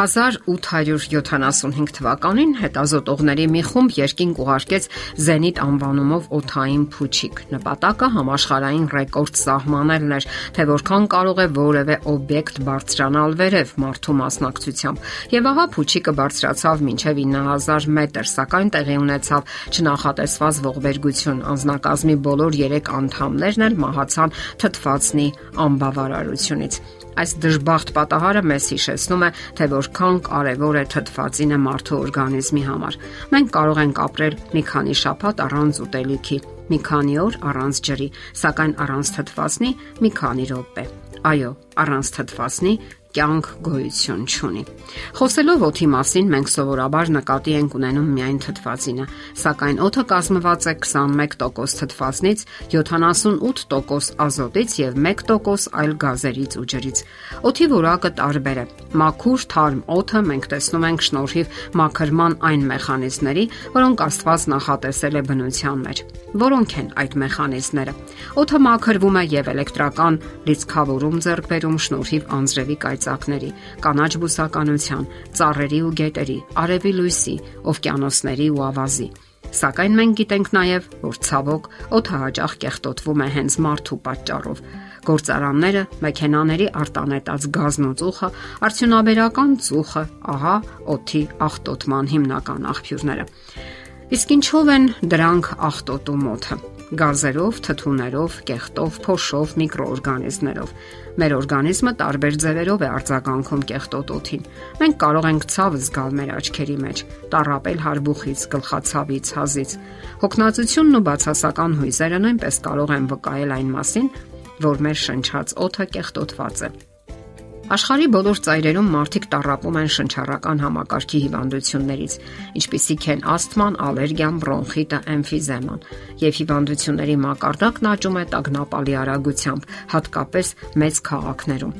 1875 թվականին հետազոտողների մի խումբ երկինք ուղարկեց Զենիթ անվանումով օթային փուչիկ։ Նպատակը համաշխարհային ռեկորդ սահմանելն էր, թե որքան կարող է որևէ օբյեկտ բարձրանալ վերև մարդու մասնակցությամբ։ Եվ ահա փուչիկը բարձրացավ մինչև 9000 մետր, սակայն տեղի ունեցավ չնախատեսված ողբերգություն։ Անznակազմի բոլոր 3 անդամներն էլ մահացան թթվածնի անբավարարությունից։ Այս դժբախտ պատահարը մեզ հիշեցնում է, թե որքան կարևոր է թթվածինը մարդու օրգանիզմի համար։ Մենք կարող ենք ապրել մի քանի շաբաթ առանց ուտելիքի, մի քանի օր առանց ջրի, սակայն առանց թթվածնի մի քանի րոպե։ Այո, առանց թթվածնի կյանք գոյություն չունի։ Խոսելով օթի մասին, մենք սովորաբար նկատի ենք ունենում միայն թթվածինը, սակայն օթը կազմված է 21% թթվածնից, 78% ազոտից եւ 1% այլ գազերից ու ջրից։ Օթի որակը տարբեր է։ Մաքուր թարմ օթը մենք տեսնում ենք շնորհիվ մաքրման այն մեխանիզմների, որոնք Աստված նախատեսել է բնության մեջ։ Որոնք են այդ մեխանիզմները։ Օթը մաքրվում է եւ էլեկտրական լիցքավորում ձեռք բերում շնորհիվ անձրևի կայծակների, կանաչ բուսականության, ծառերի ու գետերի, արևի լույսի, օվկիանոսների ու ավազի։ Սակայն մենք գիտենք նաև, որ ցավոք օդը հաճախ կեղտոտվում է հենց մարդու պատճառով։ Գործարանները, մեքենաների արտանետած գազն ու ծուխը, արդյունաբերական ծուխը, ահա օդի աղտոտման հիմնական աղբյուրները։ Իսկ ինչով են դրանք աղտոտում օդը գազերով, թթուներով, կեղտով, փոշով, միկրոօրգանիզմներով։ Մեր օրգանիզմը տարբեր ձևերով է արձագանքում կեղտոտ օդին։ Մենք կարող ենք ցավ զգալ մեր աչքերի մեջ, տարապել հարբուխից, գլխացավից, հազից։ Հոգնածությունն ու բացասական հույզերը նույնպես կարող են վկայել այն մասին, որ մեր շնչած օդը կեղտոտված է։ Աշխարի բոլոր ծայրերում մարդիկ տարապում են շնչառական համակարգի հիվանդություններից, ինչպիսիք են ասթման, ալերգիան, բրոնխիտը, էմֆիզեման, եւ հիվանդությունների մակարդակն աճում է տագնապալի արագությամբ, հատկապես մեծ քաղաքներում։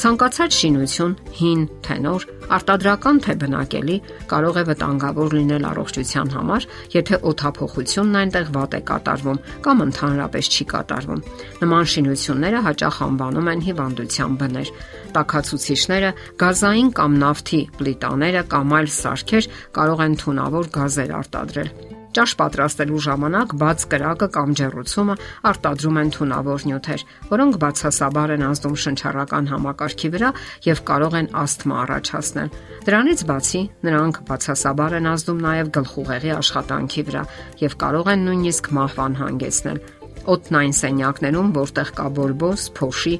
Ցանկացած շինություն, հին, թե նոր, արտադրական թե բնակելի, կարող է վտանգավոր լինել առողջության համար, եթե օթափողությունն այնտեղ վատ է կատարվում կամ ընդհանրապես չի կատարվում։ Նման շինությունները հաճախ անվանում են հիվանդության բներ։ Տակացուցիչները, գազային կամ նավթի պլիտաները կամ այլ սարքեր կարող են թունավոր գազեր արտադրել Ճաշ պատրաստելու ժամանակ բաց կրակը կամ ջեռուցումը արտադրում են թունավոր նյութեր, որոնք բացասաբար են ազդում շնչառական համակարգի վրա եւ կարող են ասթմա առաջացնել։ Դրանից բացի, նրանք բացասաբար են ազդում նաեւ գլխուղեղի աշխատանքի վրա եւ կարող են նույնիսկ մահվան հանգեցնել օտնային սենյակներում, որտեղ կա բորբոս, փոշի,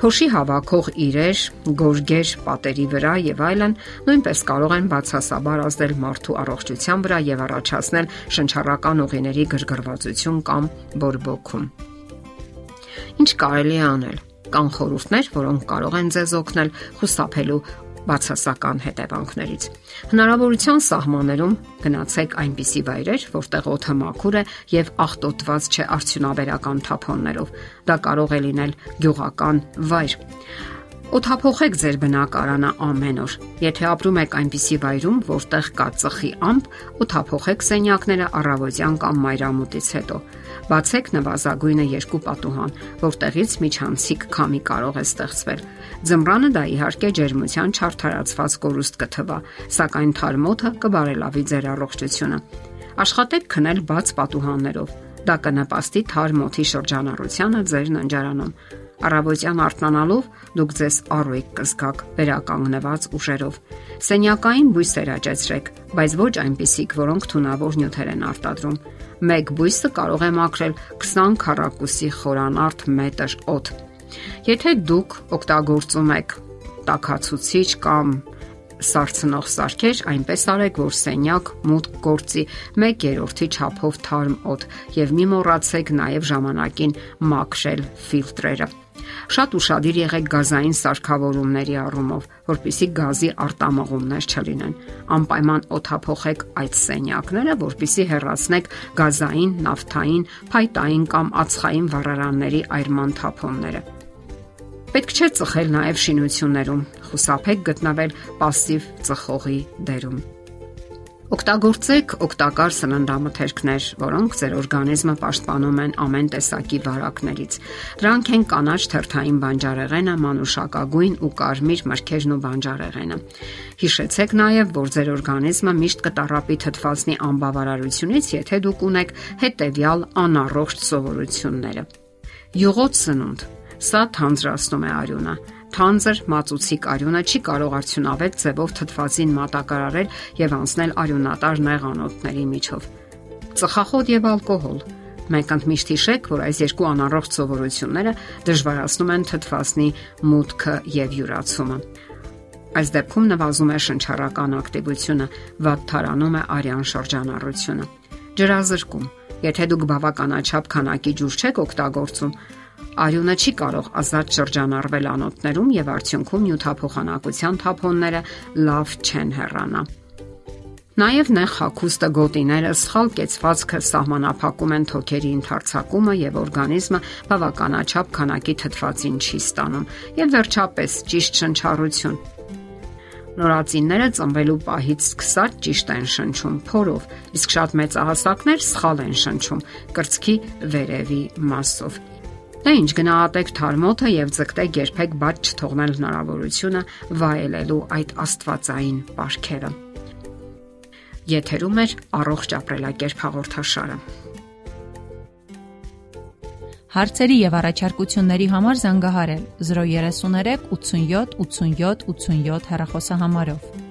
փոշի հավաքող իրեր, գորգեր պատերի վրա եւ այլն, նույնպես կարող են բացասաբար ազդել մարդու առողջության վրա եւ առաջացնել շնչառական ուղիների գրգռվածություն կամ բորբոքում։ Ինչ կարելի է անել։ Կան խորհուրդներ, որոնք կարող են ձեզ օգնել խուսափելու բացասական հետևանքներից։ Հնարավորության սահմաններում գնացեք այնպիսի վայրեր, որտեղ օդը մաքուր է եւ աղտոտված չէ արդյունաբերական թափոններով։ Դա կարող է լինել գյուղական վայր։ Օթափողեք ձեր բնակարանը ամեն օր։ Եթե ապրում եք այնպիսի վայրում, որտեղ կա ծխի ամպ, օթափողեք սենյակները առավոտյան կամ մայրամուտից հետո։ Բացեք նվազագույնը երկու պատուհան, որտեղից միջանցիկ քամի կարող է ստեղծվել։ Ձմռանը դա իհարկե ջերմության չարթարացված կորուստ կթվա, սակայն թարմոթը կբարելավի ձեր առողջությունը։ Աշխատեք քնել բաց պատուհաններով։ Դա կնպաստի թարմոթի շրջանառությանը ձեր ննջարանում։ Առավոտյան արթնանալով դուք ձեզ առույգ կզգաք վերականգնված ուժերով։ Սենյակային բույսեր աճեցրեք, բայց ոչ այնպիսիք, որոնք թունավոր նյութեր են արտադրում մեկ բույսը կարող է մաքրել 20 քառակուսի խորանարդ մետր օդ։ Եթե դուք օգտագործում եք տակացուցիչ կամ սարցնող սարքեր, այնպես արեք, որ սենյակ մուտք գործի 1/3-ի չափով թարմ օդ եւ մի մոռացեք նաեւ ժամանակին մաքրել ֆիլտրերը։ Շատ ուրախadir եղեք գազային սարքավորումների առումով, որpիսի գազի արտամղումներ չլինեն։ Անպայման օթափողեք այդ սենյակները, որpիսի հեռացնեք գազային, նավթային, փայտային կամ ածխային վառարանների այրման թափոնները։ Պետք չէ ծխել նաև շինություններում։ Խուսափեք գտնվել пассив ծխողի դերում։ Օգտագործեք օգտակար սննդամթերքներ, որոնք ձեր օրգանիզմը պաշտպանում են ամեն տեսակի վարակներից։ Դրանք են կանաչ թերթային բանջարեղենը, մանուշակագույն ու կարմիր մրգերն ու բանջարեղենը։ Հիշեցեք նաև, որ ձեր օրգանիզմը միշտ կտարապի թթվածնի անբավարարությունից, եթե դուք ունեք հետեւյալ անառողջ սովորությունները։ Յուղոտ սնունդ Սա թանձրացնում է արյունը թանձր մածուցիկ արյունը չի կարող արդյունավետ ձևով թթվածին մատակարարել եւ անցնել արյունատար նեղանոթների միջով։ Ծխախոտ եւ ալկոհոլ Մենք ընդմիշտ հիշեք, որ այս երկու անառողջ սովորությունները դժվարացնում են թթվածնի մուտքը եւ յուրացումը։ Այս դեպքում նվազում է շնչառական ակտիվությունը, վատթարանում է արյան շրջանառությունը։ Ջրազրկում Եթե դուք բավականաչափ քանակի ջուր չեք օգտագործում, Արյունը չի կարող ազատ շրջանառվել անոթներում եւ արդյունքում նյութափոխանակության թափոնները լավ չեն հեռանա։ Նաև նեղ հակոստը գոտիները սխալ կեցվածքը սահմանափակում են թոքերի ընթարցակումը եւ օրգանիզմը բավականաչափ քանակի թթվածին չի ստանում։ Եվ վերջապես ճիշտ շնչառություն։ Նորածինները ծնվելու պահից սկսած ճիշտ են շնչում փորով, իսկ շատ մեծահասակներ սխալ են շնչում կրծքի վերևի մասով։ Դե ինչ գնահատեք թարմոթը եւ ձգտեք երբեք բաց չթողնել հնարավորությունը վայելելու այդ աստվածային ապարքերը։ Եթերում է առողջ ապրելակերպ հաղորդաշարը։ Հարցերի եւ առաջարկությունների համար զանգահարել 033 87 87 87 հեռախոսահամարով։